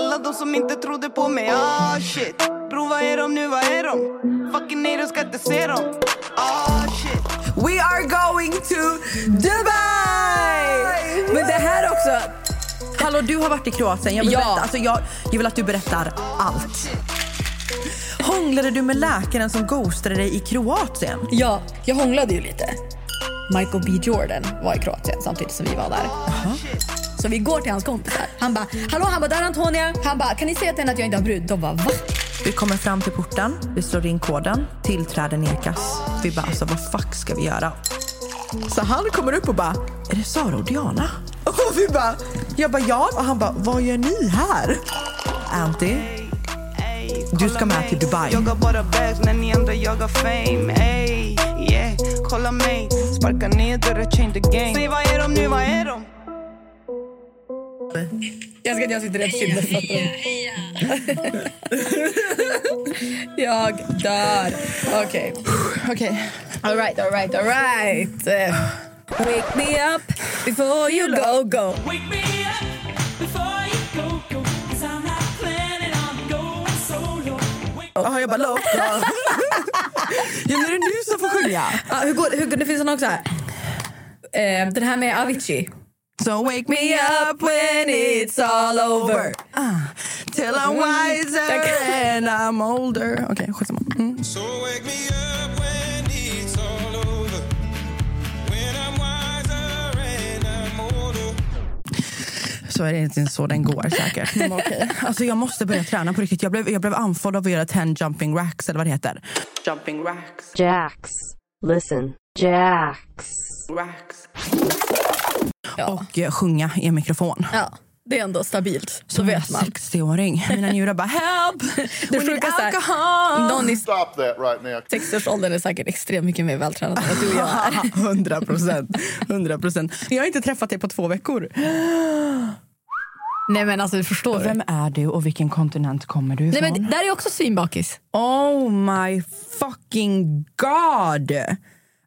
Alla de som inte trodde på mig, ah shit Bro, vad är de nu, vad är de? Fucking nej, de ska inte se dem Ah shit We are going to Dubai! Men det här också... Hallå, du har varit i Kroatien. Jag vill, Ja. berätta, alltså jag, jag vill att du berättar allt. Hånglade du med läkaren som ghostade dig i Kroatien? Ja, jag hånglade ju lite. Michael B Jordan var i Kroatien samtidigt som vi var där. Så vi går till hans kompisar. Han bara, hallå, han bara, där är Antonia. Han bara, kan ni säga till henne att jag inte har brud? De bara, va? Vi kommer fram till porten, vi slår in koden, tillträde nekas. Vi bara, alltså vad fuck ska vi göra? Så han kommer upp och bara, är det Sara och Diana? Och vi bara, jag bara ja. Och han bara, vad gör ni här? Anty, Du ska med till Dubai. Jag har bara bags när ni andra jagar fame Ey, yeah, kolla mig Sparka ner dörrar, change the game Säg, vad är de nu, vad är de? Jag ska att jag sitter rätt kinderfötter. jag dör. Okej. okej. All right, all right, all right. Wake me up before you go, go. Wake me up before you go, go. Cause I'm not planning on going solo. Wake Jaha, jag bara low. Ja. ja, nu är det du som får sjunga. Ah, hur går, hur, det finns en också här. Eh, den här med Avicii. So wake me up when it's all over ah, Till I'm wiser and I'm older Okej, okay, skitsamma. Mm. So wake me up when it's all over. When I'm wiser and I'm older. Så är det inte så den går säkert. Men okej. Alltså jag måste börja träna på riktigt. Jag blev, jag blev andfådd av att göra 10 jumping racks eller vad det heter. Jumping racks. Jax. Listen. Jax. racks. Ja. Och eh, sjunga i en mikrofon. ja, det är ändå stabilt. Så Som vet man. 60-åring. Mina njurar bara help! Det sjukaste är, någon i Stop that right now. 60-årsåldern är säkert extremt mycket mer vältränad än vad du och jag är. 100 procent. 100 procent. Jag har inte träffat dig på två veckor. Nej men alltså, förstår du? Vem är du och vilken kontinent kommer du Nej ifrån? men där är också svinbakis. Oh my fucking god!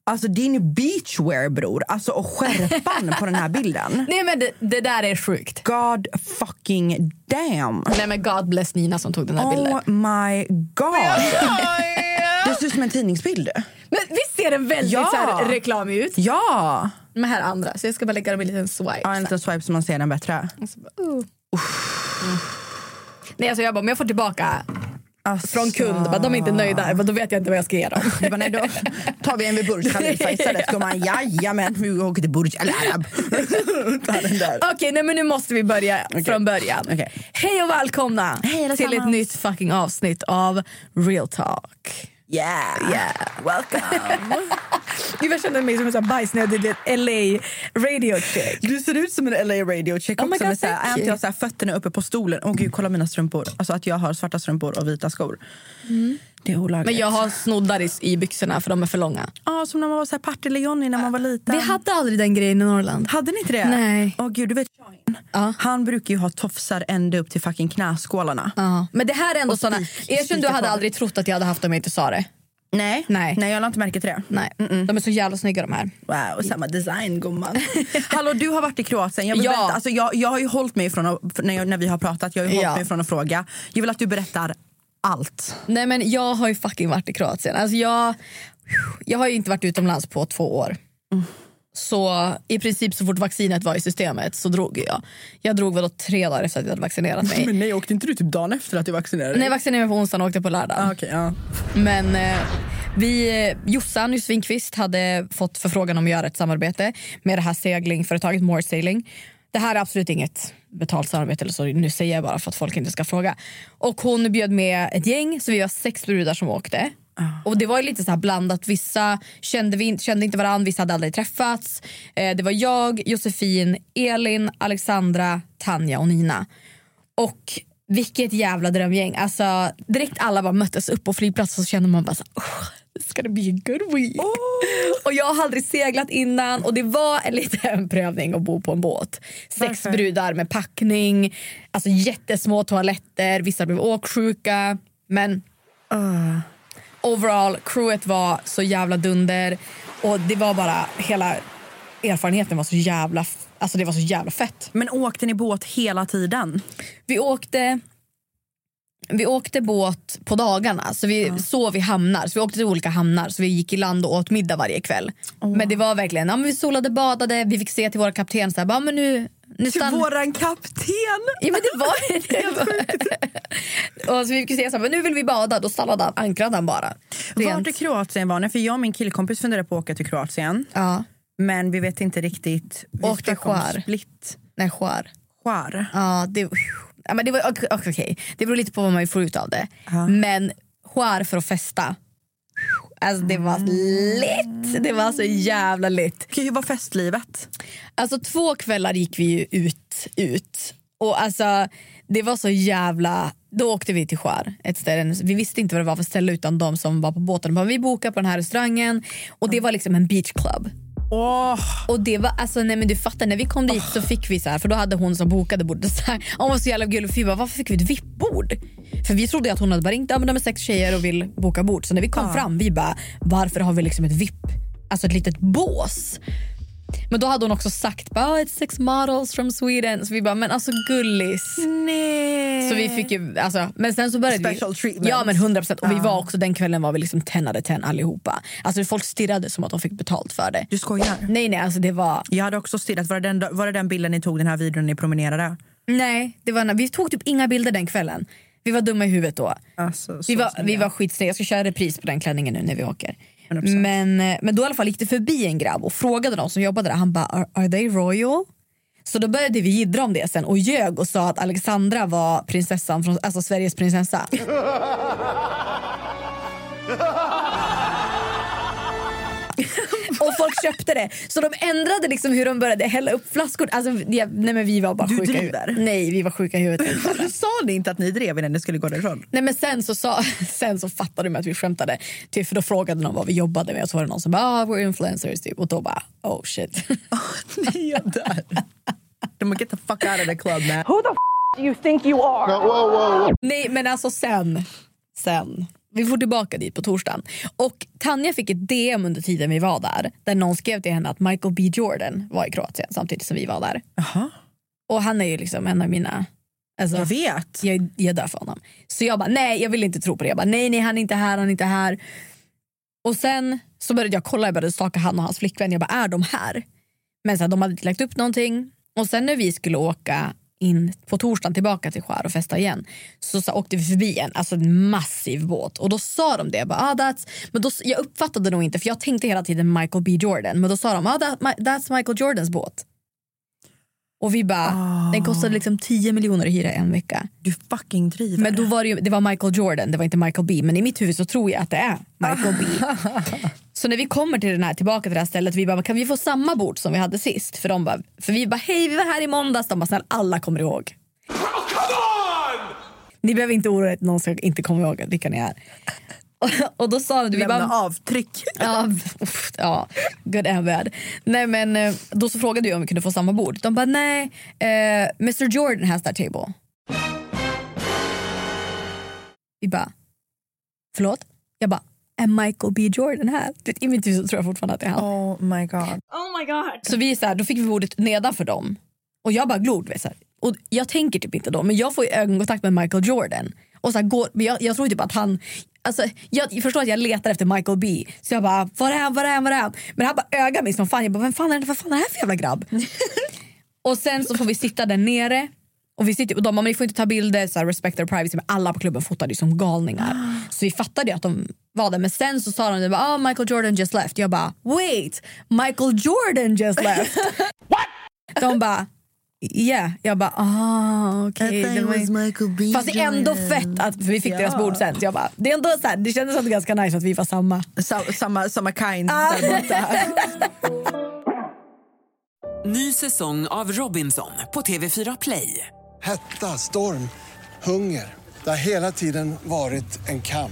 Alltså din beachwear bror, alltså och skärpan på den här bilden. Nej men det, det där är sjukt. God fucking damn! Nej men God bless Nina som tog den här bilden. Oh my god! Det ser ut som en tidningsbild. Men visst ser den väldigt Ja. så här reklamig ut? Ja! Men här är andra, så jag ska bara lägga dem i en liten swipe. ja en liten swipe så man ser den bättre. Bara, uh. Mm. Nej alltså jag bara, om jag får tillbaka Alltså, från kund, bara, de är inte nöjda, bara, då vet jag inte vad jag ska ge dem. Bara, nej, då tar vi en vid Burj Khalifa istället. Gumman, jajamän, vi åker till Burj Al Arab. Okej, nej men nu måste vi börja från början. Okej. Hej och välkomna Hej till ett nytt fucking avsnitt av Real Talk. Yeah. Yeah. Welcome. Gud jag känner mig som en sån bajsnödig LA radio chick. Du ser ut som en LA radio chick Oh också. God, med så här, jag har så här fötterna uppe på stolen. Åh gud, kolla mina strumpor. Alltså att jag har svarta strumpor och vita skor. Det är olagligt. Men jag har snoddar i, i byxorna för de är för långa. Ja, som när man var så här Partille-Johnny när man var liten. Vi hade aldrig den grejen i Norrland. Hade ni inte det? Nej. Åh gud, du vet. Ja. Han brukar ju ha tofsar ända upp till fucking knäskålarna. Ja. Men det här är ändå såna... Erkänn du hade aldrig trott att jag hade haft dem om jag inte sa det. Nej. Nej. Nej, jag la inte märke till det. Nej. De är så jävla snygga de här. Wow, samma design gumman. Hallå, du har varit i Kroatien. Jag, vill Ja. berätta, alltså, jag, jag har ju hållit mig från att, när, jag, när vi har pratat, jag har ju hållit Ja. mig från att fråga. Jag vill att du berättar allt. Nej men jag har ju fucking varit i Kroatien. Alltså jag, jag har ju inte varit utomlands på två år. Så i princip så fort vaccinet var i systemet så drog jag. Jag drog väl tre dagar efter att jag hade vaccinerat mig. Men nej, åkte inte du typ dagen efter att du vaccinerade Nej, jag vaccinerade mig på onsdagen och åkte på lördagen. Ah, okej, ja. Men eh, vi, Jossan Svinkvist hade fått förfrågan om att göra ett samarbete med det här seglingföretaget More Sailing. Det här är absolut inget betalt samarbete, eller så. nu säger jag bara för att folk inte ska fråga. Och Hon bjöd med ett gäng, så vi var sex brudar som åkte. Och Det var ju lite så här blandat. Vissa kände, vi, kände inte varandra, vissa hade aldrig träffats. Eh, det var jag, Josefin, Elin, Alexandra, Tanja och Nina. Och vilket jävla drömgäng. Alltså, direkt alla bara möttes upp på flygplatsen så kände man bara så oh, ska det bli a good week? Och jag har aldrig seglat innan och det var en liten prövning att bo på en båt. Sex Varför? brudar med packning, alltså jättesmå toaletter, vissa blev åksjuka. Men overall, crewet var så jävla dunder och det var bara hela erfarenheten var så jävla, alltså det var så jävla fett. Men åkte ni båt hela tiden? Vi åkte vi åkte båt på dagarna, så vi sov i hamnar. Så vi åkte till olika hamnar, så vi gick i land och åt middag varje kväll. Men det var verkligen, ja, men vi solade, badade, vi fick se till våra kapten så här, bara, men nu, nu Till stann- våran kapten! Ja men det var det. och så vi fick se så här, men nu vill vi bada, då stannade han, ankrade han bara. Vart Rent. i Kroatien var ni? För jag och min killkompis funderar på att åka till Kroatien. Ja, Men vi vet inte riktigt. Vi Åkte. Split. nej skär. Skär. Ja, det, ja, men det var ok- ok- okej. Det beror lite på vad man får ut av det. Ja. Men skär för att festa. Alltså det var lätt. Det var så jävla. Okej, hur var festlivet? Alltså två kvällar gick vi ut. ut. Och alltså det var så jävla... Då åkte vi till Skär, ett ställe. Vi visste inte vad det var för ställe utan de som var på båten. Bara, vi bokade på den här restaurangen och det var liksom en beachclub. Åh, Och det var, alltså nej men du fattar, när vi kom dit så fick vi så här, för då hade hon som bokade bordet så här, hon var så jävla gullig för vi bara, varför fick vi ett VIP-bord? För vi trodde att hon hade bara ringt, ja men de är sex tjejer och vill boka bord. Så när vi kom fram, vi bara, varför har vi liksom ett VIP, alltså ett litet bås? Men då hade hon också sagt, bara, oh, it's six models from Sweden. Så vi bara, men alltså gullis. nej. Så vi fick ju, alltså, men sen så började Special vi, treatment. Ja men 100% och vi var också den kvällen var vi liksom 10 out of 10 allihopa. Alltså folk stirrade som att de fick betalt för det. Du skojar? Nej nej alltså det var Jag hade också stirrat. Var det, den, var det den bilden ni tog den här videon ni promenerade? Nej, det var, vi tog typ inga bilder den kvällen. Vi var dumma i huvudet då. Alltså, Vi var, snygga. vi var skitsnygga. Jag ska köra repris på den klänningen nu när vi åker. 100%. Men, eh, men då i alla fall gick det förbi en grabb och frågade de som jobbade där. Han bara, are, are they royal? Så då började vi jiddra om det sen och ljög och sa att Alexandra var prinsessan från, alltså Sveriges prinsessa. folk köpte det. Så de ändrade liksom hur de började hälla upp flaskor. Alltså, ja, nej men vi var bara Du sjuka driver? Nej, vi var sjuka i huvudet. Sa ni inte att ni drev innan ni skulle gå därifrån? Nej men sen så, sa, sen så fattade de att vi skämtade. Typ, för då frågade någon vad vi jobbade med och så var det någon som bara ah, we're influencers typ. Och då bara oh shit. Nej, jag dör. De bara, get the fuck out of the club man. Nej men alltså sen, sen. Vi får tillbaka dit på torsdagen. Och Tanja fick ett DM under tiden vi var där. Där någon skrev till henne att Michael B Jordan var i Kroatien samtidigt som vi var där. Jaha. Och han är ju liksom en av mina... Alltså, Jag vet. jag, jag dör för honom. Så jag bara, nej jag vill inte tro på det. Jag bara, nej nej han är inte här, han är inte här. Och sen så började jag kolla, jag började staka han och hans flickvän. Jag bara, är de här? Men så här, de hade inte lagt upp någonting. Och sen när vi skulle åka in på torsdagen tillbaka till Skär och festa igen så, så åkte vi förbi en, alltså en massiv båt och då sa de det. Jag, bara, ah, that's, men då, jag uppfattade nog inte för jag tänkte hela tiden Michael B Jordan men då sa de ah, that, my- that's Michael Jordans båt. Och vi bara, den kostade liksom 10 miljoner att hyra en vecka. Du fucking driver. Men då var det, ju, det var Michael Jordan, det var inte Michael B. Men i mitt huvud så tror jag att det är Michael B. Så när vi kommer till den här, tillbaka till det här stället, vi bara, kan vi få samma bord som vi hade sist? För, de bara, för vi bara, hej vi var här i måndags. De bara, snälla alla kommer ihåg. Ni behöver inte oroa er att någon ska inte komma ihåg vilka ni är. Och, och då sa de, vi Lämna bara, avtryck. Ja, uff, ja, good and bad. Nej, men, eh, då så frågade vi om vi kunde få samma bord. De bara nej, eh, Mr Jordan has that table. Vi bara, förlåt? Jag bara, är Michael B Jordan här? I mitt huvud så tror jag fortfarande att det är han. Oh my god. Oh my god. Så vi är så här, då fick vi bordet nedanför dem. Och jag bara vet, Så här. Och jag tänker typ inte då, men jag får ju ögonkontakt med Michael Jordan. Och så här, går, men jag, jag tror typ att han... Alltså, jag, jag förstår att jag letar efter Michael B. Så jag bara, var är han, var är han, var är han? Men han bara ögar mig som fan. Jag bara, vem fan är det, vad fan är det här för jävla grabb? och sen så får vi sitta där nere. Och vi sitter, och de bara, men ni får inte ta bilder, så här, respect their privacy. Men alla på klubben fotade ju som galningar. Så vi fattade ju att de var där. Men sen så sa de, det bara, oh, Michael Jordan just left. Jag bara, wait, Michael Jordan just left. De bara, yeah. Jag bara, ah okej. det var. Fast det är ändå fett att vi fick deras bord sen. Så jag bara, det, är ändå så här, det kändes som ganska nice att vi var samma. Sa, samma, samma kind Ah. där borta. Ny säsong av Robinson på TV4 Play. Hetta, storm, hunger. Det har hela tiden varit en kamp.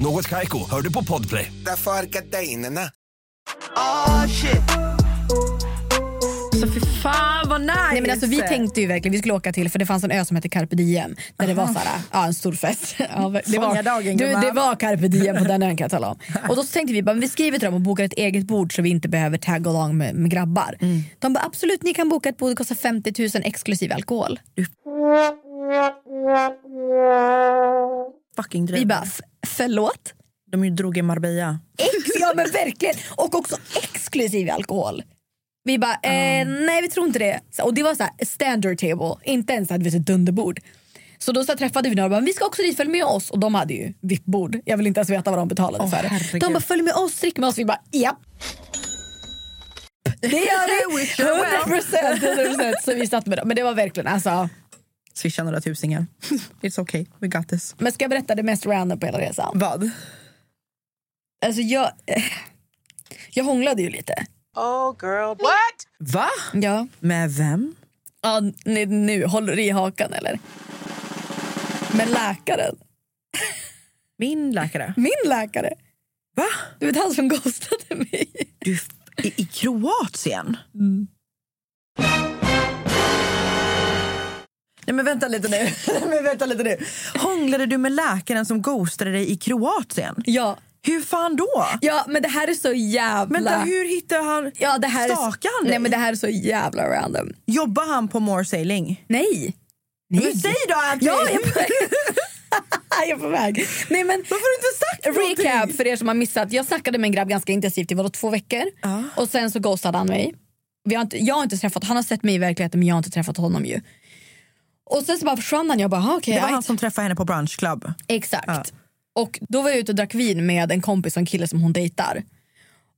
Något Kaiko, hör du på Podplay. Därför är gardinerna. Oh shit. Så fy fan vad nice! Nej, men alltså, vi tänkte ju verkligen vi skulle åka till för det fanns en ö som hette Carpe Diem där det var så här, ja, en stor fest. Ja, det, var, du, det var Carpe Diem på den ön kan jag tala om. Och då så tänkte vi bara, vi skriver till dem och bokar ett eget bord så vi inte behöver tag along med, med grabbar. De bara absolut ni kan boka ett bord, det kostar 50 000 exklusive alkohol. Fucking dröm. Vi bara "F- förlåt? De ju drog i Marbella. Ex, ja men verkligen! Och också exklusive alkohol. Vi bara, eh, nej vi tror inte det. Och det var så här, standard table, inte ens hade vi ett dunderbord. Så då så träffade vi några och bara, vi ska också dit, följ med oss. Och de hade ju VIP-bord. Jag vill inte ens veta vad de betalade Åh, för herregud. De bara, följ med oss, drick med oss. Vi bara, japp. Det gör vi! Wish you well. 100%, 100%. Så vi satt med dem. Men det var verkligen, alltså. Swisha några tusingar. It's okay, we got this. Men ska jag berätta det mest random på hela resan? Vad? Alltså jag, eh, jag hånglade ju lite. Oh girl. What? Va? Ja. Med vem? Ja, nu, nu håller du i hakan eller? Men läkaren. Min läkare. Min läkare. Va? Du vet han som ghostade mig. Du, i, I Kroatien? Nej men vänta lite nu. Men vänta lite nu. Hånglade du med läkaren som ghostade dig i Kroatien? Ja. Hur fan då? Ja men det här är så jävla... Vänta, hur hittade han... ja, det här är... Stakade han dig? Nej men det här är så jävla random. Jobbar han på More Sailing? Nej. Nej. Men säg då Antti! Ja, jag är på väg. jag är på väg. Nej, men, Varför har du inte sagt Recap någonting? för er som har missat. Jag snackade med en grabb ganska intensivt i vadå, två veckor. Ja. Och sen så ghostade han mig. Vi har inte, jag har inte träffat, han har sett mig i verkligheten men jag har inte träffat honom ju. Och sen så bara försvann han. Jag bara, "Ah, okej. Det var right." han som träffade henne på Brunch Club. Exakt. Ja. Och då var jag ute och drack vin med en kompis och en kille som hon dejtar.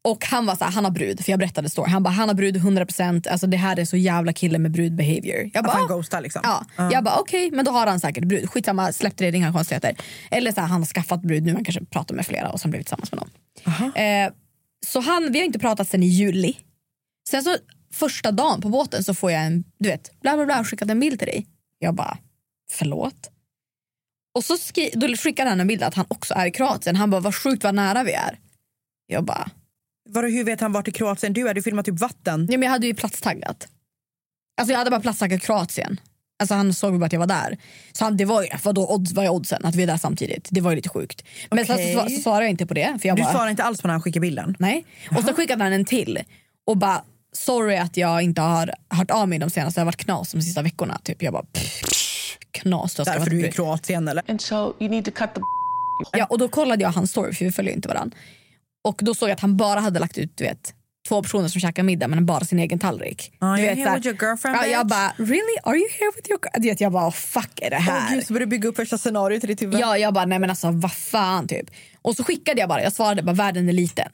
Och han var så här, han har brud, för jag berättade story. Han bara, han har brud 100%, alltså det här är så jävla kille med brud behavior. Jag Att bara, han "Ah." ghostar liksom. Ja. Jag bara okej, men då har han säkert brud. Skitsamma, släpp det, inga konstigheter. Eller så här, han har skaffat brud nu, han kanske pratar med flera och sen blivit tillsammans med någon. Eh, så han, vi har inte pratat sen i juli. Sen så första dagen på båten så får jag en, du vet, bla bla bla, skickat en bild till dig. Jag bara, förlåt? Och så skri- då skickade han en bild att han också är i Kroatien. Han bara, vad sjukt vad nära vi är. Jag bara, Vadå, hur vet han vart i Kroatien du är? Du filmar typ vatten. Ja, men jag hade ju platstaggat. Alltså jag hade bara platstaggat Kroatien. Alltså han såg bara att jag var där. Så han, det var ju, vadå, odds, vad är oddsen att vi är där samtidigt? Det var ju lite sjukt. Men Okej. så, så, så svarade jag inte på det. För jag Du bara, svarar inte alls på när han skickar bilden? Nej. Och så skickade han en till. Och bara, sorry att jag inte har hört av mig de senaste, det har varit knas de sista veckorna. Typ. Jag bara, pff, knas. Därför du är i. Kroatien eller? And so you need to cut the Ja, och då kollade jag hans story för vi följer inte varandra. Och då såg jag att han bara hade lagt ut du vet, två personer som käkar middag men bara sin egen tallrik. Ah, du vet, here with your girlfriend, ja, Jag bara, really? Are you here with your girl-" du vet, Jag bara, fuck är det här? Åh gud, så börjar du bygga upp första scenariot i ditt huvud. Ja, jag bara, nej men alltså vad fan typ. Och så skickade jag bara, jag svarade bara världen är liten.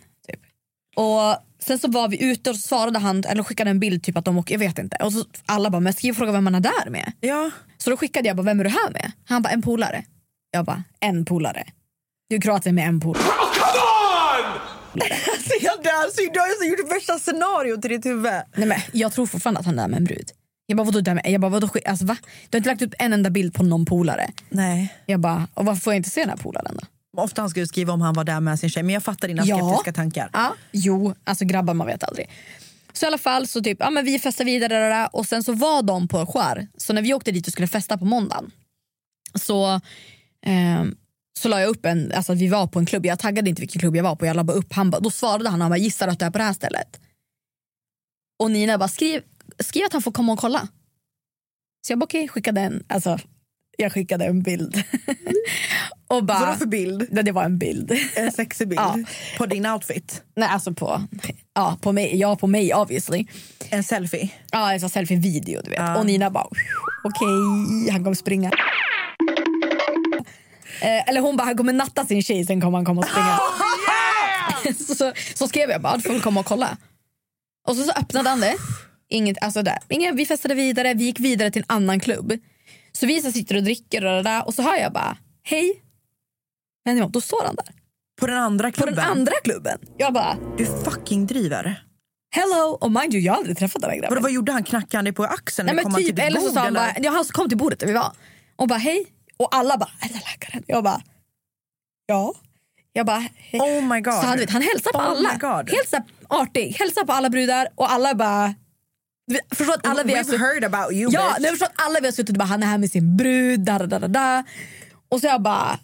Och sen så var vi ute och svarade han, eller skickade en bild typ att de åker, jag vet inte. Och så alla bara, men skriv och fråga vem man är där med. Ja. Så då skickade jag bara, vem är du här med? Han bara, en polare. Jag bara, en polare. Du är Kroatien med en polare. Alltså, jag dör, så du har ju gjort värsta scenariot i ditt huvud. Nej, men jag tror fortfarande att han är där med en brud. Jag bara, vadå där med? Jag bara, vadå, sk- alltså, va? Du har inte lagt upp en enda bild på någon polare. Nej. Jag bara, och varför får jag inte se den här polaren då? Ofta han skulle skriva om han var där med sin tjej, men jag fattar dina Ja. skeptiska tankar. Ja, jo, alltså grabbar man vet aldrig. Så i alla fall så typ, ja men vi festar vidare och sen så var de på skär. Så när vi åkte dit och skulle festa på måndagen så, ehm, så la jag upp en, alltså att vi var på en klubb. Jag taggade inte vilken klubb jag var på. Jag la bara upp, han bara, då svarade han, han bara, gissar att du är på det här stället. Och Nina bara, skriv, skriv att han får komma och kolla. Så jag bara okej, skickade en, alltså jag skickade en bild. Och bara, Vadå för bild? Det, det var en bild. En sexig bild? Ja. På din outfit? Nej, alltså på, ja, på mig. Ja, på mig obviously. En selfie? Ja, en sån selfie-video du vet. Ja. Och Nina bara, okej, han kommer springa. Eh, eller hon bara, han kommer natta sin tjej, sen kommer han komma och springa. så, så, så skrev jag bara, du får komma och kolla. Och så, så öppnade han det. Inget, alltså där. Ingen, vi festade vidare, vi gick vidare till en annan klubb. Så vi så sitter och dricker och, där, och så hör jag bara, hej. Vänder mig om, då står han där. På den andra På klubben? den andra klubben. Jag bara, Du fucking driver. hello. Och mind you, jag har aldrig träffat den här grabben. Vadå, vad gjorde han? Knackade han dig på axeln? Nej, men kom han typ, till ditt eller så sa han bara, ja, han kom till bordet där vi var och bara hej. Och alla bara, är det läkaren? Jag bara, ja. Jag bara, hej. Oh my god. Så han, vet, han hälsar på Oh alla. Helt så artig. Hälsar på alla brudar och alla bara... Förstår att alla vi har We've heard about you Ja, bitch. förstår att alla vi har suttit och bara, han är här med sin brud, da, da, da, da. Och så jag bara...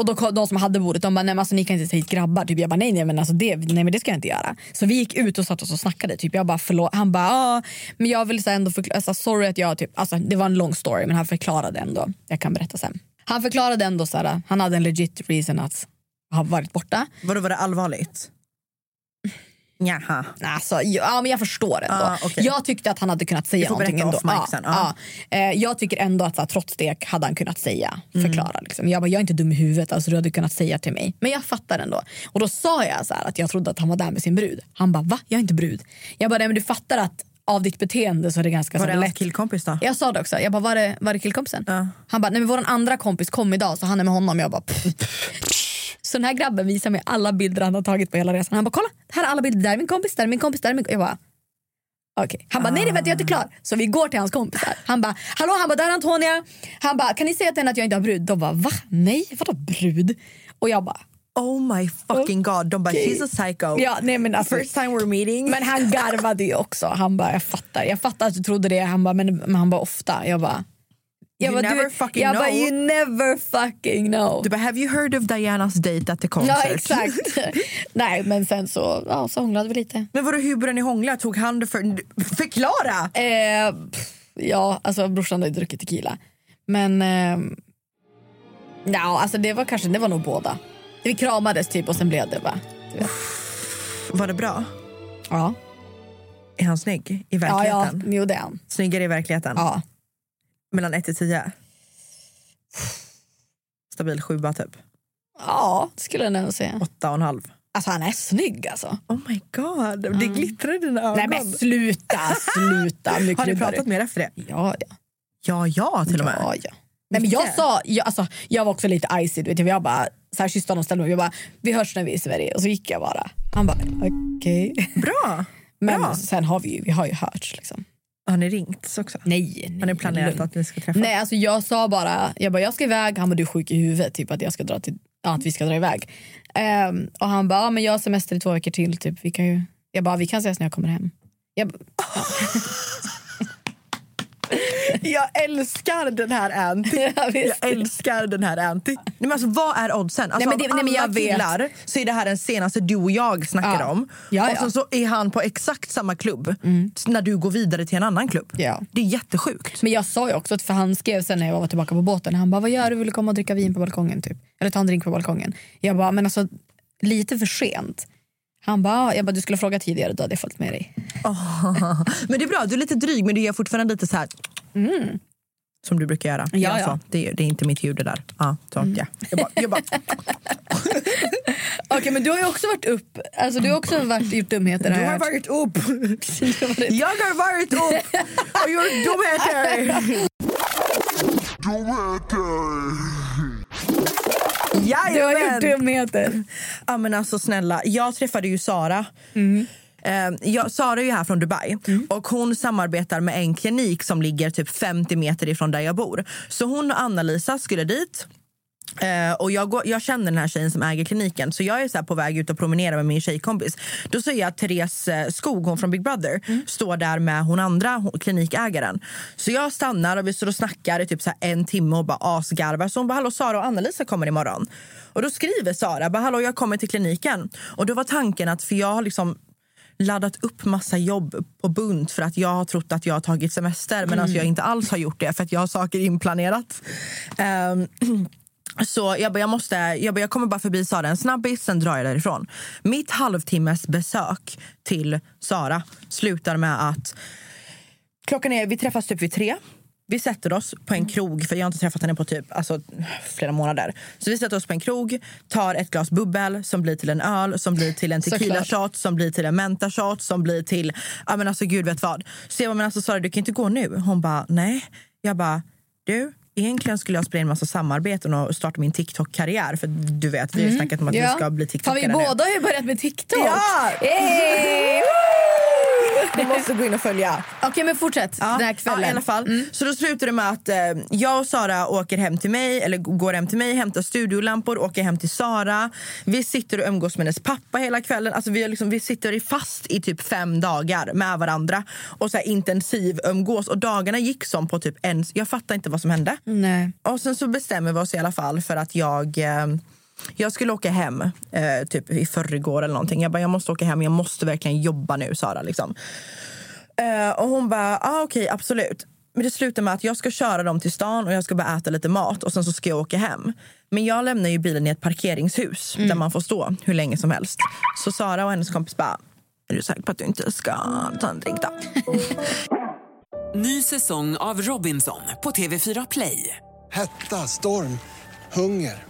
Och då, de som hade bordet de bara, nej men alltså ni kan inte ta hit grabbar. Typ. Jag bara, nej nej men, alltså det, nej men det ska jag inte göra. Så vi gick ut och satt oss och snackade. Typ. Jag bara, förlåt. Han bara, ah, men jag vill så ändå förklara, alltså, sorry att jag typ, alltså det var en lång story men han förklarade ändå. Jag kan berätta sen. Han förklarade ändå så här, han hade en legit reason att ha varit borta. Vadå, var det allvarligt? Jaha. Alltså, ja, men jag förstår ändå. Ah, okej. Jag tyckte att han hade kunnat säga någonting ändå. Ja, ja. Eh, Jag tycker ändå att så här, trots det hade han kunnat säga, förklara. Liksom. Jag bara, jag är inte dum i huvudet, alltså, du hade kunnat säga till mig. Men jag fattar ändå. Och då sa jag så här, att jag trodde att han var där med sin brud. Han bara, va? Jag är inte brud. Jag bara, nej men du fattar att av ditt beteende så är det ganska Var så det lätt. killkompis då? Jag sa det också. Jag bara, var det, var det killkompisen? Ja. Han bara, nej men vår andra kompis kom idag så han är med honom. Jag bara, pff. Så den här grabben visar mig alla bilder han har tagit på hela resan. Han bara, kolla, här är alla bilder. Där är min kompis, där är min kompis, där är min kompis. Jag bara, okej. Han bara, nej nej vänta jag är inte klar. Så vi går till hans kompisar. Han bara, hallå, han bara, där är Antonia. Han bara, kan ni säga till henne att jag inte har brud? De bara, va? Nej, vadå brud? Och jag bara, Oh my fucking god. De bara, Okej. she's a psycho. Ja, nej, men alltså, First time we're meeting. Men han garvade ju också. Han bara, jag fattar. Jag fattar att du trodde det. Han bara, men, men han bara ofta. Jag bara, jag You bara, never du, fucking jag bara, know. you never fucking know. Du bara, have you heard of Dianas date at the concert? Ja exakt. Nej men sen så, ja, så hånglade vi lite. Men vadå, hur började ni hångla? Tog han för... Förklara! Eh, pff, ja alltså brorsan hade druckit tequila. Men eh, ja, alltså det var kanske, det var nog båda. Vi kramades typ och sen blev det bara. Vet. Var det bra? Ja. Är han snygg i Ja, ja, verkligheten? jo det är han. Snyggare i verkligheten? Ja. Mellan 1 till 10? Stabil sjua typ? ja, det skulle jag nog säga. Åtta och en halv? Alltså han är snygg alltså. Oh my god, det glittrar i dina ögon. Nej men sluta, sluta. Nu Har ni pratat du. mer efter det? Ja, ja. Ja, ja till och med. Ja, ja. Nej, men jag sa, jag, alltså, jag var också lite icy, du vet, jag bara så här kysste honom och ställde mig. Jag bara, vi hörs när vi är i Sverige. Och så gick jag bara. Han bara, okej. Bra! Men Bra. sen har vi vi har ju hörts liksom. Har ni ringt också? Nej, nej. Har ni planerat lugn. att ni ska träffas? Nej, alltså jag sa bara, jag bara, jag ska iväg. Han bara, du är sjuk i huvudet. Typ att jag ska dra till, ja, att vi ska dra iväg. Ehm, och han bara, ja, men jag har semester i två veckor till. Typ. Vi kan ju, jag bara, vi kan ses när jag kommer hem. Jag, bara, Jag älskar den här Anty. Ja, jag älskar den här Anty. Nej, men alltså, vad är oddsen? Alltså, Nej, men det- av nej, alla vet. killar så är det här den senaste du och jag snackar Ja. om. Ja, och sen så är han på exakt samma klubb när du går vidare till en annan klubb. Det är jättesjukt. Men jag sa ju också, att för han skrev sen när jag var tillbaka på båten, han bara vad gör du, vill du komma och dricka vin på balkongen? Typ. Eller ta en drink på balkongen. Jag bara, men alltså lite för sent. Han bara, jag bara du skulle ha frågat tidigare, då hade jag följt med dig. Men det är bra, du är lite dryg men du är fortfarande lite så här... Som du brukar göra. Mm. Ja, Ja, ja. Mm. Det, är, det är inte mitt ljud det där. Ja, så, ja. Jag bara, jag bara, Okej men du har ju också varit upp, alltså du har också varit, gjort dumheter du har varit upp. Jag har varit upp och gjort dumheter. Du har Jajamän. gjort dumheter. Ja, men alltså, snälla, jag träffade ju Sara. Mm. Eh, jag, Sara är ju här från Dubai och hon samarbetar med en klinik som ligger typ 50 meter ifrån där jag bor. Så hon och Anna-Lisa skulle dit. Eh, och jag, går, jag känner den här tjejen som äger kliniken så jag är så på väg ut och promenera med min tjejkompis. Då ser jag att Therese eh, Skog, hon från Big Brother, står där med hon andra hon, klinikägaren. Så jag stannar och vi står och snackar i typ så en timme och bara asgarvar. Så hon bara, hallå Sara och Anna-Lisa kommer imorgon. Och då skriver Sara, bara, hallå jag kommer till kliniken. Och då var tanken att, för jag har liksom laddat upp massa jobb på bunt för att jag har trott att jag har tagit semester men alltså jag inte alls har gjort det för att jag har saker inplanerat. Ehm, Så jag bara, jag måste, jag, bara, jag kommer bara förbi Sara en snabbis, sen drar jag därifrån. Mitt halvtimmes besök till Sara slutar med att klockan är, vi träffas typ vid tre. Vi sätter oss på en krog, för jag har inte träffat henne på typ alltså, flera månader. Så vi sätter oss på en krog, tar ett glas bubbel som blir till en öl, som blir till en tequila shot, som blir till en menta shot, som blir till, ja men alltså gud vet vad. Så jag bara, men alltså Sara du kan inte gå nu. Hon bara, nej. Jag bara, du Egentligen skulle jag spela in massa samarbeten och starta min TikTok-karriär. För du vet, vi har ju snackat om att vi ska bli TikTokare vi nu. båda har ju börjat med TikTok. Ja! Hey! Du måste gå in och följa. Okej, men fortsätt den här kvällen. Mm. Ja, i alla fall. Så då slutar det med att eh, jag och Sara åker hem till mig, eller går hem till mig, hämtar studiolampor, åker hem till Sara. Vi sitter och umgås med hennes pappa hela kvällen. Alltså vi, liksom, vi sitter fast i typ fem dagar med varandra och så här intensiv umgås. Och dagarna gick som på typ en... Jag fattar inte vad som hände. Nej. Och sen så bestämmer vi oss i alla fall för att jag... Eh, jag skulle åka hem eh, typ i förrgår eller någonting. Jag bara, jag måste åka hem, jag måste verkligen jobba nu Sara. Liksom. Eh, och hon bara, ah, okej absolut. Men det slutar med att jag ska köra dem till stan och jag ska bara äta lite mat och sen så ska jag åka hem. Men jag lämnar ju bilen i ett parkeringshus där man får stå hur länge som helst. Så Sara och hennes kompis bara, är du säker på att du inte ska ta en drink då? Ny säsong av Robinson på TV4 Play. Hetta, storm, hunger.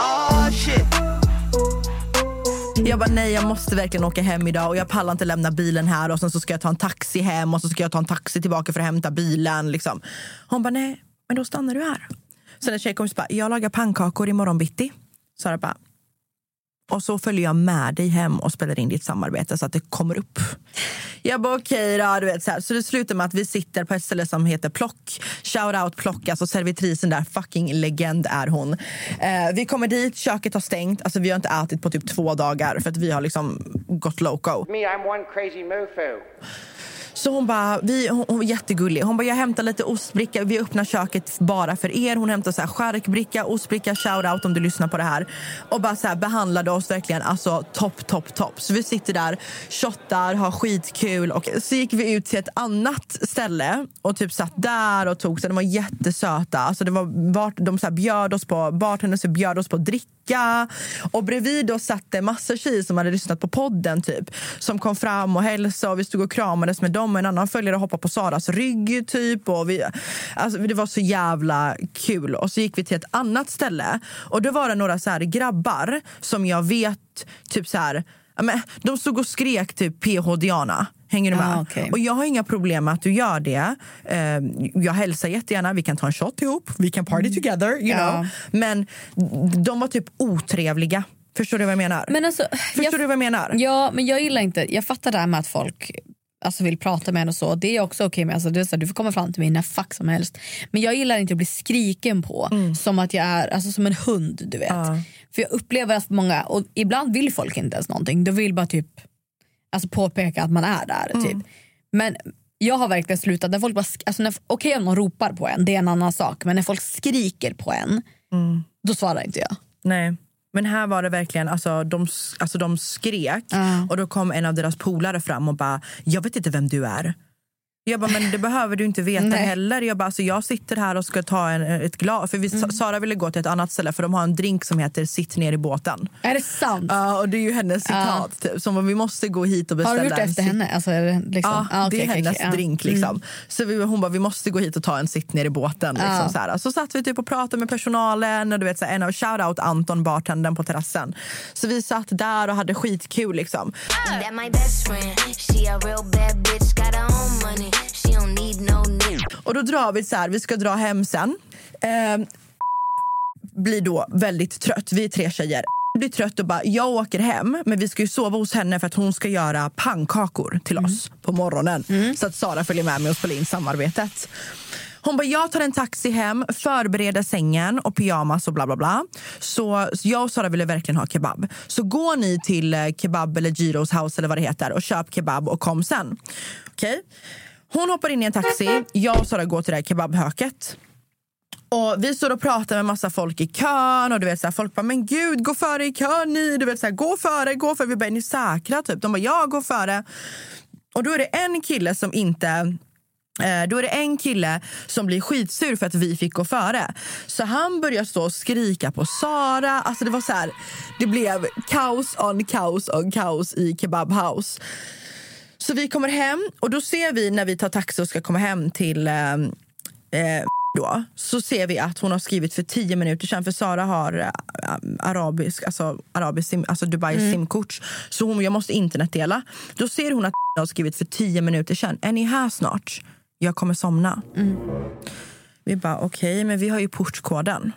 Oh shit. Jag bara nej jag måste verkligen åka hem idag och jag pallar inte lämna bilen här och sen så ska jag ta en taxi hem och så ska jag ta en taxi tillbaka för att hämta bilen. Liksom. Hon bara nej, men då stannar du här. Sen en tjejkompis bara, jag lagar pannkakor imorgon bitti. Sara bara, och så följer jag med dig hem och spelar in ditt samarbete så att det kommer upp. Jag bara okej okay, då, du vet så här. Så det slutar med att vi sitter på ett ställe som heter Plock. Shout out Plock, alltså servitrisen där, fucking legend är hon. Eh, vi kommer dit, köket har stängt, alltså vi har inte ätit på typ två dagar för att vi har liksom gått loco. Me, I'm one crazy mofo. Så hon bara, vi, hon, hon var jättegullig. Hon bara, jag hämtar lite ostbricka. Vi öppnar köket bara för er. Hon hämtar så här charkbricka, ostbricka, shout out om du lyssnar på det här. Och bara så här behandlade oss verkligen alltså topp, topp, topp. Så vi sitter där, shottar, har skitkul. Och så gick vi ut till ett annat ställe och typ satt där och tog så De var jättesöta. Alltså det var, vart, de så här bjöd oss på, bartendern bjöd oss på dricka dricka. Och bredvid oss satt det massa tjejer som hade lyssnat på podden typ. Som kom fram och hälsade och vi stod och kramades med dem. Och en annan följare hoppade på Saras rygg typ. Och vi, alltså, det var så jävla kul. Och så gick vi till ett annat ställe. Och då var det några så här grabbar som jag vet typ så här men, de stod och skrek typ PH Diana. Hänger du med? Ah, okej. Och jag har inga problem med att du gör det. Eh, jag hälsar jättegärna. Vi kan ta en shot ihop. Vi kan party together. You Ja. know. Men de var typ otrevliga. Förstår du vad jag menar? Men alltså, Förstår jag, du vad jag menar? Ja, men jag gillar inte... Jag fattar det här med att folk alltså, vill prata med en och så. Det är också okej med. Alltså, det är så här, du får komma fram till mig när fuck som helst. Men jag gillar inte att bli skriken på som att jag är alltså, som en hund. du vet. För jag upplever att många, och ibland vill folk inte ens någonting. De vill bara typ alltså, påpeka att man är där. Typ. Men jag har verkligen slutat. När folk bara, alltså, när- Okej om någon ropar på en, det är en annan sak. Men när folk skriker på en, då svarar inte jag. Nej. Men här var det verkligen, alltså de, alltså de skrek och då kom en av deras polare fram och bara, jag vet inte vem du är. Jag bara, men det behöver du inte veta Nej. heller. Jag, bara, alltså, jag sitter här och ska ta en, ett glas. För vi, Mm. Sara ville gå till ett annat ställe för de har en drink som heter Sitt ner i båten. Är det sant? Ja, och det är ju hennes citat. Typ, som vi måste gå hit och Har beställa du gjort det efter henne? Alltså, är det liksom? Ja, Ah, det okej, är hennes ja. drink. Liksom. Så vi, hon bara, vi måste gå hit och ta en sitt ner i båten. Liksom, Ja. så, här. så satt vi typ och pratade med personalen. Och du vet, så här, en av shoutout Anton, bartendern på terrassen. Så vi satt där och hade skitkul. Liksom. That my best friend. She a real bad bitch, got her own money. She don't need no nigga. Och då drar vi så här, vi ska dra hem sen. Eh, blir då väldigt trött. Vi är tre tjejer. blir trött och bara, jag åker hem men vi ska ju sova hos henne för att hon ska göra pannkakor till oss på morgonen. Så att Sara följer med mig och spelar in samarbetet. Hon bara, jag tar en taxi hem, förbereder sängen och pyjamas och bla bla bla. Så jag och Sara ville verkligen ha kebab. Så går ni till eh, kebab eller Giros house eller vad det heter och köp kebab och kom sen. Okej? Hon hoppar in i en taxi, jag och Sara går till det här kebabhöket. Och vi står och pratar med massa folk i kön och du vet så här, folk bara men gud gå före i kön ni, du vet så här, gå före, gå före. Vi bara är ni säkra typ? De bara ja gå före. Och då är det en kille som inte eh, då är det en kille som blir skitsur för att vi fick gå före. Så han börjar stå och skrika på Sara. Alltså det var så här, det blev kaos on kaos on kaos i Kebab House. Så vi kommer hem och då ser vi när vi tar taxi och ska komma hem till eh, eh, då, så ser vi att hon har skrivit för tio minuter sedan. För Sara har eh, arabisk, alltså, arabisk sim, alltså Dubai Mm. simkort. Så hon, jag måste internetdela. Då ser hon att har skrivit för tio minuter sedan. Är ni här snart? Jag kommer somna. Vi bara okej, men vi har ju portkoden.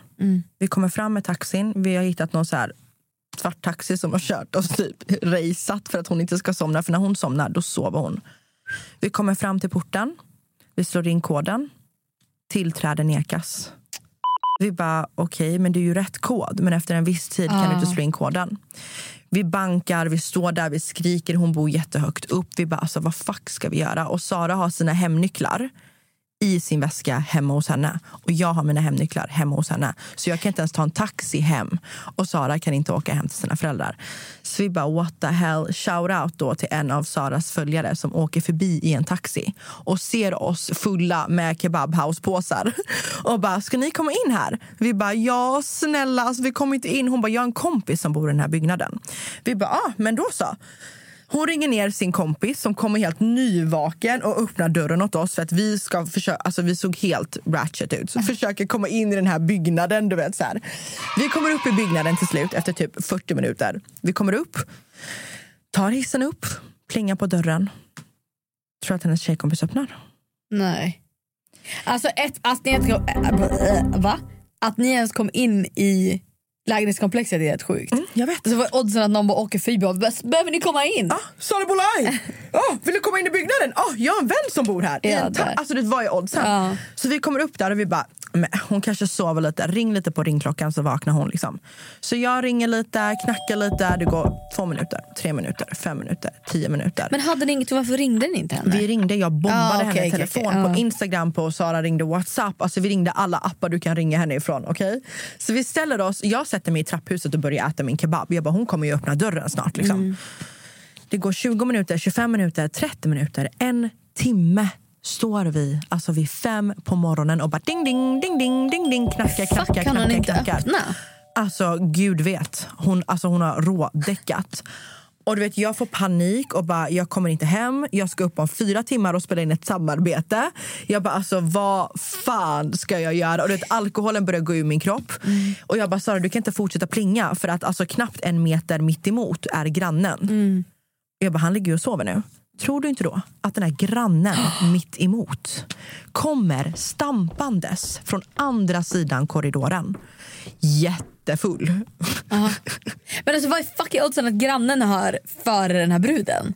Vi kommer fram med taxin. Vi har hittat någon så här svart taxi som har kört oss typ raceat för att hon inte ska somna. För när hon somnar, då sover hon. Vi kommer fram till porten. Vi slår in koden. Tillträde nekas. Vi bara, okej, men det är ju rätt kod. Men efter en viss tid kan du inte slå in koden. Vi bankar, vi står där, vi skriker. Hon bor jättehögt upp. Vi bara, alltså, vad fuck ska vi göra? Och Sara har sina hemnycklar i sin väska hemma hos henne. Och jag har mina hemnycklar hemma hos henne. Så jag kan inte ens ta en taxi hem. Och Sara kan inte åka hem till sina föräldrar. Så vi bara, what the hell. Shout out då till en av Saras följare som åker förbi i en taxi och ser oss fulla med kebabhouse-påsar. Och bara, ska ni komma in här? Vi bara, ja snälla, alltså, vi kommer inte in. Hon bara, jag har en kompis som bor i den här byggnaden. Vi bara, ah, men då så. Hon ringer ner sin kompis som kommer helt nyvaken och öppnar dörren åt oss för att vi ska försöka, alltså vi såg helt ratchet ut. Så försöker komma in i den här byggnaden, du vet så här. Vi kommer upp i byggnaden till slut efter typ 40 minuter. Vi kommer upp, tar hissen upp, plingar på dörren. Tror att hennes tjejkompis öppnar. Nej. Alltså ett, att ni ens kom, äh, äh va? Att ni ens kom in i lägenhetskomplexet är helt sjukt. jag vet. Så var oddsen att någon bara åker förbi och bara, behöver ni komma in? Sara Bolaj! Oh, vill du komma in i byggnaden? Oh, jag har en vän som bor här. Ja, alltså, det var ju oddsen. Ja. Så vi kommer upp där och vi bara, men hon kanske sover lite. Ring lite på ringklockan så vaknar hon. Liksom. Så jag ringer lite, knackar lite. Det går två minuter, tre minuter, fem minuter, tio minuter. Men hade ni inget, varför ringde ni inte henne? Vi ringde, jag bombade Ah, okej, henne i telefon, okej, på ja. Instagram, på Sara ringde Whatsapp. Alltså vi ringde alla appar du kan ringa henne ifrån. okej? Så vi ställer oss, jag sätter mig i trapphuset och börjar äta min kebab. Jag bara, hon kommer ju öppna dörren snart. Liksom. Mm. Det går 20 minuter, 25 minuter, 30 minuter, en timme står vi alltså vid fem på morgonen och bara ding, ding, ding, ding, ding, ding, knackar, knackar, kan hon knackar, inte knackar. öppna? Alltså, gud vet. Hon, alltså, hon har rådäckat. Och du vet, jag får panik och bara, jag kommer inte hem. Jag ska upp om fyra timmar och spela in ett samarbete. Jag bara, alltså vad fan ska jag göra? Och du vet, alkoholen börjar gå ur min kropp. Och jag bara, Sara du kan inte fortsätta plinga för att alltså knappt en meter mitt emot är grannen. Jag bara, han ligger och sover nu. Tror du inte då att den här grannen mitt emot kommer stampandes från andra sidan korridoren? Jättefull. Men alltså vad är fucking oddsen att grannen hör före den här bruden?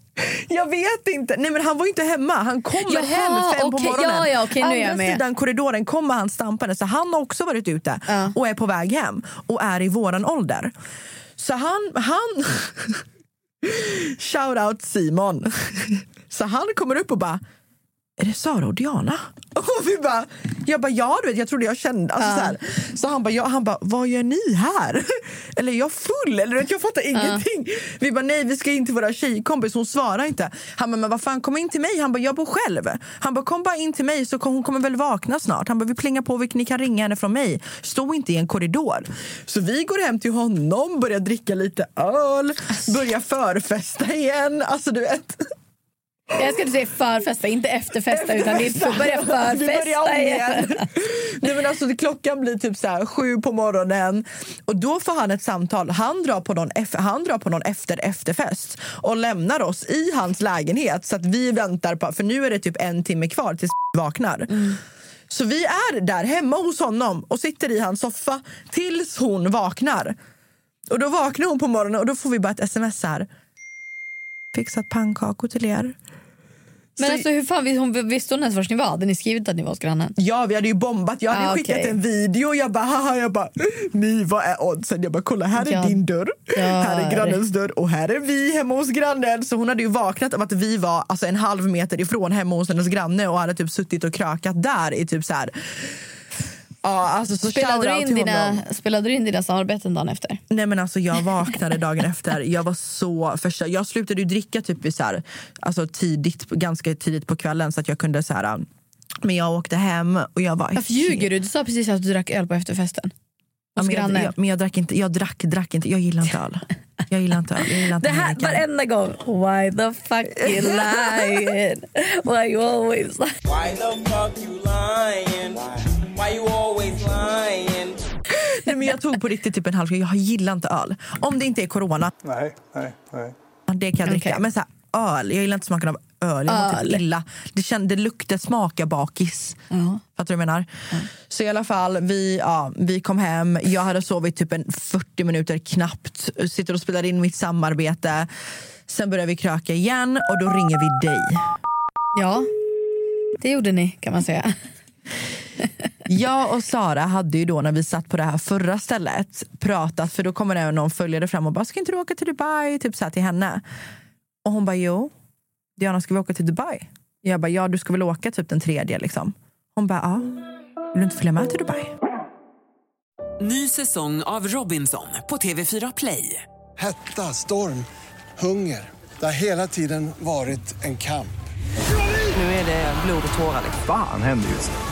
Jag vet inte. Nej men han var ju inte hemma. Han kommer Jaha, hem fem på okej. morgonen. Ja, ja, okej, nu Andra sidan korridoren kommer han stampande. Så han har också varit ute och är på väg hem och är i våran ålder. Så han... han Shout out Simon. Så han kommer upp och bara är det Sara och Diana? Och vi bara, jag bara, ja du vet, jag trodde jag kände. Alltså, Ja. så, här. så han bara, ja, han bara, vad gör ni här? Eller är jag full? Eller vet, jag fattar ingenting. Vi bara, nej vi ska in till våra tjejkompis, hon svarar inte. Han bara, men vad fan kom in till mig? Han bara, jag bor själv. Han bara, kom bara in till mig så kom, hon kommer väl vakna snart. Han bara, vi plingar på, ni kan ringa henne från mig. Stå inte i en korridor. Så vi går hem till honom, börjar dricka lite öl, börjar förfesta igen. Alltså du vet. Jag ska inte säga förfesta, inte efterfesta utan det är så börja Vi börjar om förfesta igen. Nej, men alltså, klockan blir typ så här, sju på morgonen och då får han ett samtal. Han drar på någon, han drar på någon efter efterfest och lämnar oss i hans lägenhet så att vi väntar på, för nu är det typ en timme kvar tills vaknar. Så vi är där hemma hos honom och sitter i hans soffa tills hon vaknar. Och då vaknar hon på morgonen och då får vi bara ett sms här. Fixat pannkakor till er. Men Så- alltså, hur fan, hon, visste hon ens var ni var? Hade ni skrivit att ni var grannen? Ja, vi hade ju bombat. Jag hade Ah, skickat okej. en video. Jag bara, haha, jag bara, ni vad är oddsen? Jag bara, kolla här är Ja. din dörr, Ja. här är grannens dörr och här är vi hemma hos grannen. Så hon hade ju vaknat av att vi var alltså, en halv meter ifrån hemma hos hennes granne och hade typ suttit och krökat där i typ så här. Ja, alltså så Spelade du, in dina, spelade du in dina samarbeten dagen efter? Nej men alltså jag vaknade dagen efter. Jag var så förstörd. Jag slutade ju dricka typ så här, alltså tidigt, ganska tidigt på kvällen så att jag kunde så här. Men jag åkte hem och jag var Varför ljuger du? Du sa precis att du drack öl på efterfesten. Ja, men jag, jag, men jag drack inte. Jag drack, drack inte. Jag gillar inte öl. Jag gillar inte öl. Jag gillar inte Det här Heineken. varenda gång. Why the fuck you lying? Why you always lying? Why the fuck you lying? Why you always lying? Nej, men jag tog på riktigt typ en halv Jag gillar inte öl. Om det inte är corona. Nej, nej, nej. Det kan jag dricka. Okej. Men så här, öl. Jag gillar inte smaken av öl. Jag mår Öl. typ illa. Det, kände, det luktar smakar bakis. Fattar du vad jag menar? Så i alla fall, vi, ja, vi kom hem. Jag hade sovit typ en 40 minuter knappt. Sitter och spelar in mitt samarbete. Sen börjar vi kröka igen och då ringer vi dig. Ja, det gjorde ni kan man säga. Jag och Sara hade ju då när vi satt på det här förra stället pratat för då kommer det någon följare fram och bara ska inte du åka till Dubai? Typ så här till henne. Och hon bara jo. Diana ska vi åka till Dubai? Jag bara ja du ska väl åka typ den tredje liksom. Hon bara ja. Vill du inte följa med till Dubai? Ny säsong av Robinson på TV4 Play. Hetta, storm, hunger. Det har hela tiden varit en kamp. Nu är det blod och tårar. Fan händer just nu.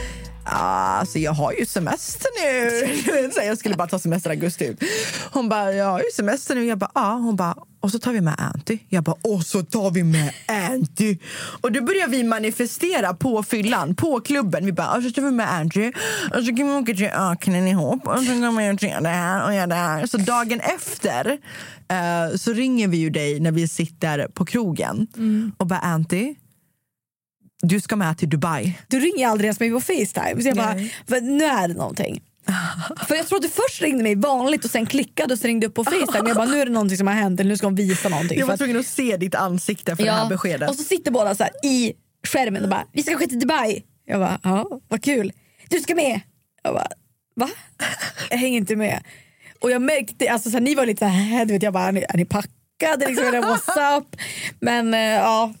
alltså jag har ju semester nu. Så jag skulle bara ta semester i augusti. Hon bara, jag har ju semester nu. Jag bara, ja. Hon bara, och så tar vi med Anty. Jag bara, och så tar vi med Anty. Och då börjar vi manifestera på fyllan, på klubben. Vi bara, och så tar vi med Anty. Och så kan vi åka till öknen ihop. Och så kan vi göra det här och göra det här. Så dagen efter eh, så ringer vi ju dig när vi sitter på krogen. Och bara, Anty. Du ska med till Dubai. Du ringer aldrig ens mig på Facetime. Så jag bara, Nej. "Vad- nu är det någonting. För jag tror att du först ringde mig vanligt och sen klickade och sen ringde upp på Facetime. Jag bara, nu är det någonting som har hänt eller nu ska hon visa någonting. Jag var att- tvungen att se ditt ansikte för det här beskedet. Och så sitter båda så här i skärmen och bara, vi ska åka till Dubai. Jag bara, ja vad kul. Du ska med. Jag bara, va? Jag hänger inte med. Och jag märkte, alltså så här, ni var lite så här, du vet, jag bara, är ni, är ni packade? Liksom, eller what's up? Men eh, ja.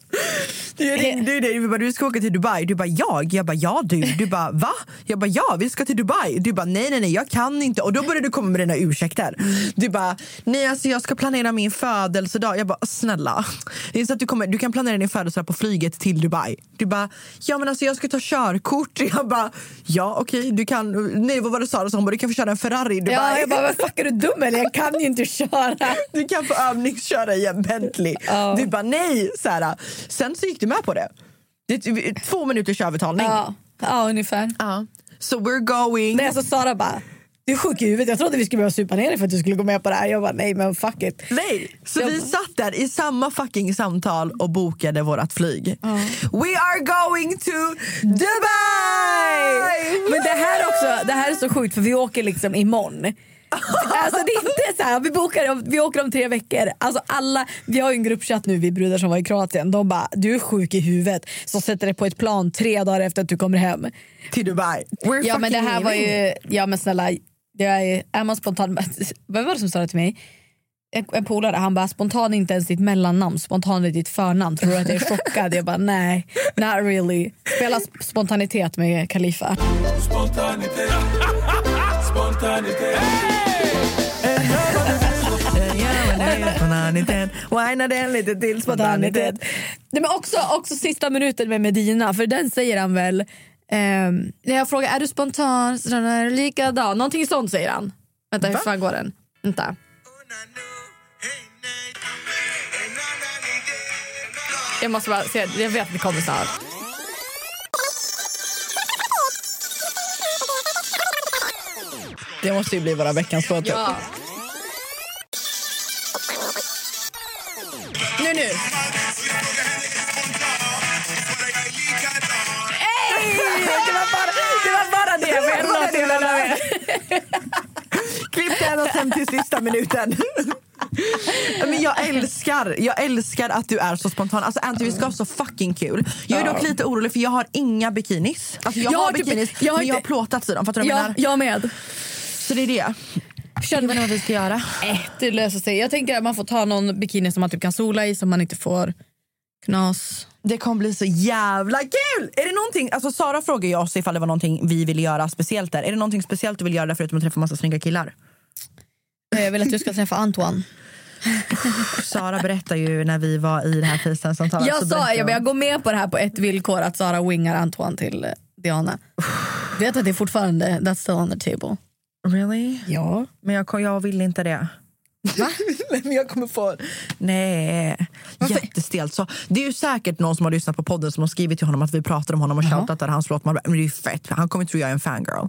Jag ringde ju dig och bara, du ska åka till Dubai. Du bara jag? Jag bara ja du. Du bara va? Jag bara ja vi ska till Dubai. Du bara nej nej nej jag kan inte. Och då började du komma med dina ursäkter. Du bara nej alltså jag ska planera min födelsedag. Jag bara snälla. Det är så att du, kommer, du kan planera din födelsedag på flyget till Dubai. Du bara ja men alltså jag ska ta körkort. Jag bara ja okej du kan. Nej vad var det Sara sa? Hon bara du kan få köra en Ferrari i Dubai. Ja, jag bara, men fuck är du dum eller? Jag kan ju inte köra. Du kan få övningsköra i en Bentley. Du bara nej. Så här. Sen så gick du med på det. det typ två minuters övertalning. Ja, ja ungefär. Ja. So we're going. Nej, alltså Sara bara, du är sjuk i huvudet. Jag trodde vi skulle behöva supa ner dig för att du skulle gå med på det här. Jag bara, nej men fuck it. Nej, så Jag vi bara- satt där i samma fucking samtal och bokade vårt flyg. We are going to Dubai! Men det här också, det här är så sjukt för vi åker liksom imorgon. Alltså det är inte så här, vi, bokar, om- vi åker om tre veckor. Alltså alla, vi har ju en gruppchatt nu, vi brudar som var i Kroatien. De bara, du är sjuk i huvudet. Så sätter det på ett plan tre dagar efter att du kommer hem. Till Dubai. We're Ja men det här var ju, ja men snälla, det är, är man spontan, vem var det som sa det till mig? en, en polare, han bara spontan är inte ens ditt mellannamn, spontan är ditt förnamn. Tror du att jag är chockad? Jag bara nej, not really. Spela sp- spontanitet med Khalifa. Spontanitet. Spontanitet. Spontanitet, whina den lite till spontanitet. Nej, men också, också sista minuten med Medina, för den säger han väl ehm, när jag frågar är du spontan, så är du likadan. Någonting sånt säger han. Vänta, hur fan går den? Vänta. Jag måste bara se, jag vet att det kommer snart. Det måste ju bli våra veckans låt. Ja. Nu, nu. Hey! Det var bara det. Var bara det. Jag la till alla med. Klipp den och sen till sista minuten. Men jag älskar, jag älskar att du är så spontan. Alltså Anty, vi ska ha så fucking kul. Jag är dock lite orolig för jag har inga bikinis. Alltså jag, Jag har har typ- bikinis jag har men jag har plåtats i dem. Fattar du vad jag Ja, menar? jag med. Så det är det. Känner vad vi ska göra. Eh, det löser sig. Jag tänker att man får ta någon bikini som man typ kan sola i som man inte får knas. Det kommer bli så jävla kul! Är det någonting, alltså Sara frågade oss ifall det var någonting vi ville göra speciellt där. Är det någonting speciellt du vill göra där förutom att träffa massa snygga killar? Eh, Jag vill att du ska träffa Antoine. Sara berättar ju när vi var i det här FaceTime-samtalet. Jag sa jag, jag går med på det här på ett villkor att Sara wingar Antoine till eh, Diana. Vet att det är fortfarande that's still on the table. Really? Ja. Men jag, jag vill inte det. Va? Nej, men jag kommer få... Nej. Jättestelt. Så, det är ju säkert någon som har lyssnat på podden som har skrivit till honom att vi pratar om honom och shoutat där hans låt. Man bara, Men det är ju fett. Han kommer tro jag är en fangirl.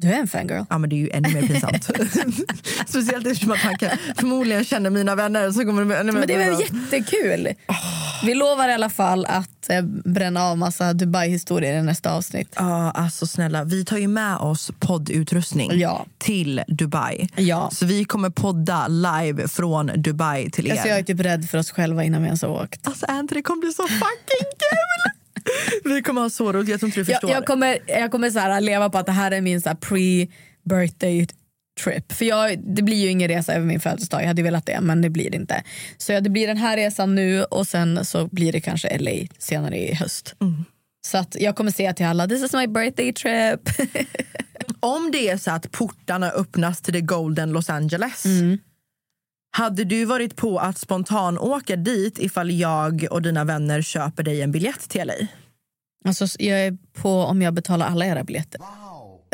Du är en fangirl. Ja men det är ju ännu mer pinsamt. Speciellt eftersom att han kan, förmodligen känner mina vänner. Så kommer det, nej, Men det är väl jättekul. Vi lovar i alla fall att eh, bränna av massa Dubai-historier i nästa avsnitt. Ja, alltså snälla. Vi tar ju med oss poddutrustning Ja. till Dubai. Ja. Så vi kommer podda live från Dubai till er. Alltså jag är typ rädd för oss själva innan vi ens har åkt. Alltså Anthony, det kommer bli så fucking! Vi kommer ha så roligt, jag tror inte du Jag, förstår. jag kommer, jag kommer så här leva på att det här är min så pre-birthday trip. För jag, det blir ju ingen resa över min födelsedag. Jag hade velat det, men det blir det inte. Så ja, det blir den här resan nu och sen så blir det kanske LA senare i höst. Så att jag kommer säga till alla, this is my birthday trip. Om det är så att portarna öppnas till the golden Los Angeles Mm. Hade du varit på att spontan åka dit ifall jag och dina vänner köper dig en biljett till LA? Alltså, jag är på om jag betalar alla era biljetter.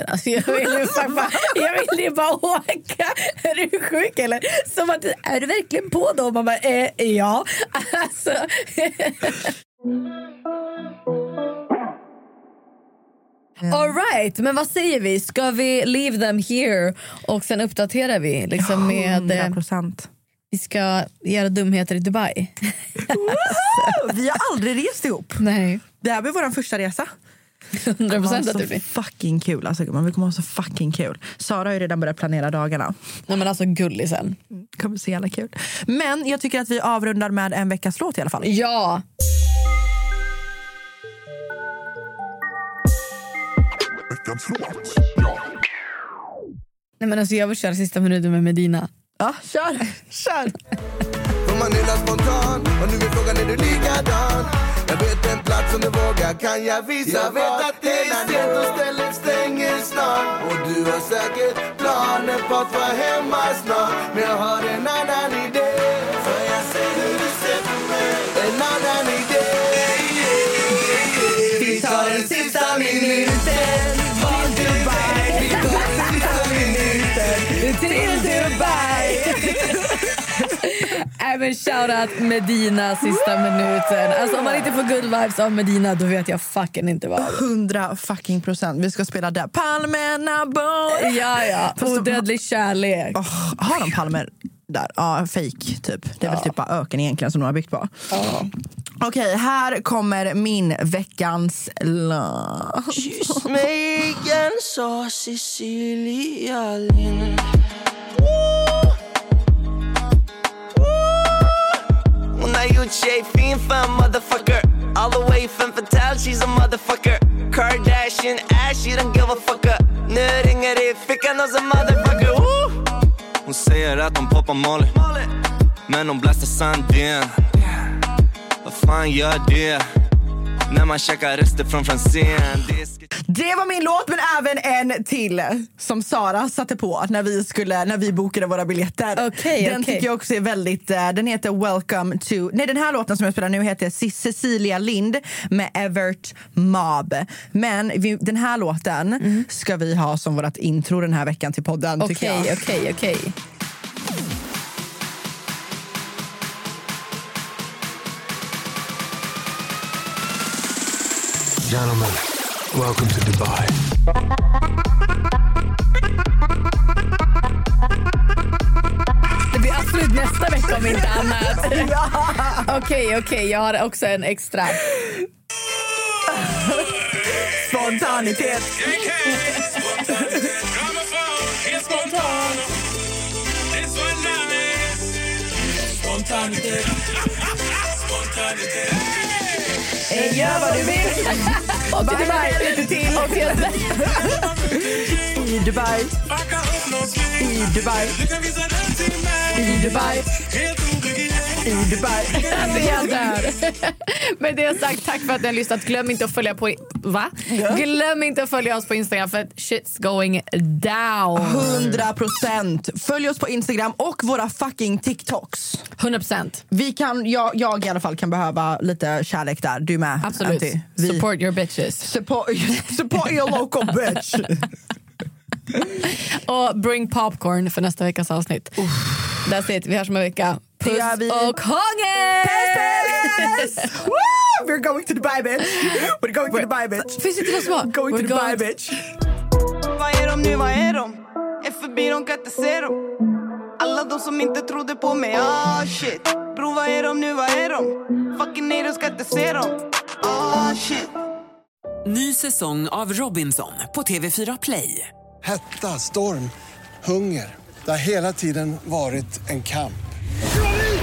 Alltså, jag, vill ju bara, jag vill ju bara åka. Är du sjuk eller? Som att, är du verkligen på dem? Man bara, eh, ja. Alltså. All right, men vad säger vi? Ska vi leave them here och sen uppdaterar vi liksom med... eh, 100%. Vi ska göra dumheter i Dubai. Vi har aldrig rest ihop. Nej. Det här blir vår första resa. 100 procent att det blir. fucking kul. Alltså, vi kommer ha så fucking kul. Sara har ju redan börjat planera dagarna. Nej, men alltså gullisen. Det kommer så jävla kul. Men jag tycker att vi avrundar med en veckas låt i alla fall. Ja. Nej, men alltså, jag vill köra sista minuten med Medina. Ja, kör! kör. För man nyllar spontan och nu är frågan är du likadan? Jag vet en plats som du vågar, kan jag visa Jag vet att det är sent och stället stänger snart Och du har säkert planer på att vara hemma snart Men jag har en annan idé Även shoutout Medina sista minuten. Alltså om man inte får good vibes av Medina då vet jag fucking inte vad. 100 fucking procent. Vi ska spela där. Palmerna bor. Ja, ja. Odödlig kärlek. Åh, har de palmer där? Ja, fake typ. Det är väl typ bara öken egentligen som de har byggt på. Okej, här kommer min veckans låt. Kyss mig igen sa Cecilia Lind Hon har gjort sig fin för en motherfucker All the way fem fatale, she's a motherfucker Kardashian ass, she don't give a fucker Nu ringer det i fickan hos en motherfucker säger att de poppar Molly Men de blastar sanden Vad fan gör det? När man käkar rester från Franzén Det var min låt, men även en till som Sara satte på när vi, skulle, när vi bokade våra biljetter. Okej, den okej. tycker jag också är väldigt... eh, Den heter Welcome to... Nej, den här låten som jag spelar nu heter Cecilia Lind med Evert Mob. Men vi, den här låten ska vi ha som vårt intro den här veckan till podden. Okej, okej, okej. Gentlemen, welcome to Dubai. Det blir absolut nästa vecka om inte annat. Okej, okej, jag har också en extra. Spontanitet. Spontanitet. Spontanitet. Gör vad du vill. Och till Dubai. Lite till I Dubai. I Dubai. I Dubai. I Dubai. Alltså jag dör. Med det sagt, tack för att ni har lyssnat. Glöm inte att följa på... Va? Glöm inte att följa oss på Instagram för shit's going down. 100 procent. Följ oss på Instagram och våra fucking TikToks. 100 procent. Vi kan, jag, jag i alla fall kan behöva lite kärlek där. Du med? Absolut. Vi, Support your bitches. support, support your local bitch. Och bring popcorn för nästa veckas avsnitt. That's it. Vi hörs om en vecka. Det Puss gör vi. och hångel! We're going to Dubai bitch. We're going to Dubai bitch. Finns det inte någon som har? Going to Dubai bitch. Vad är de nu, vad är de? Är förbi, de kan inte se dem Alla de som inte trodde på mig, ah shit Bro, vad är de nu, vad är de? Fucking nej, de ska inte se dem Ah shit Ny säsong av Robinson på TV4 Play. Hetta, storm, hunger. Det har hela tiden varit en kamp.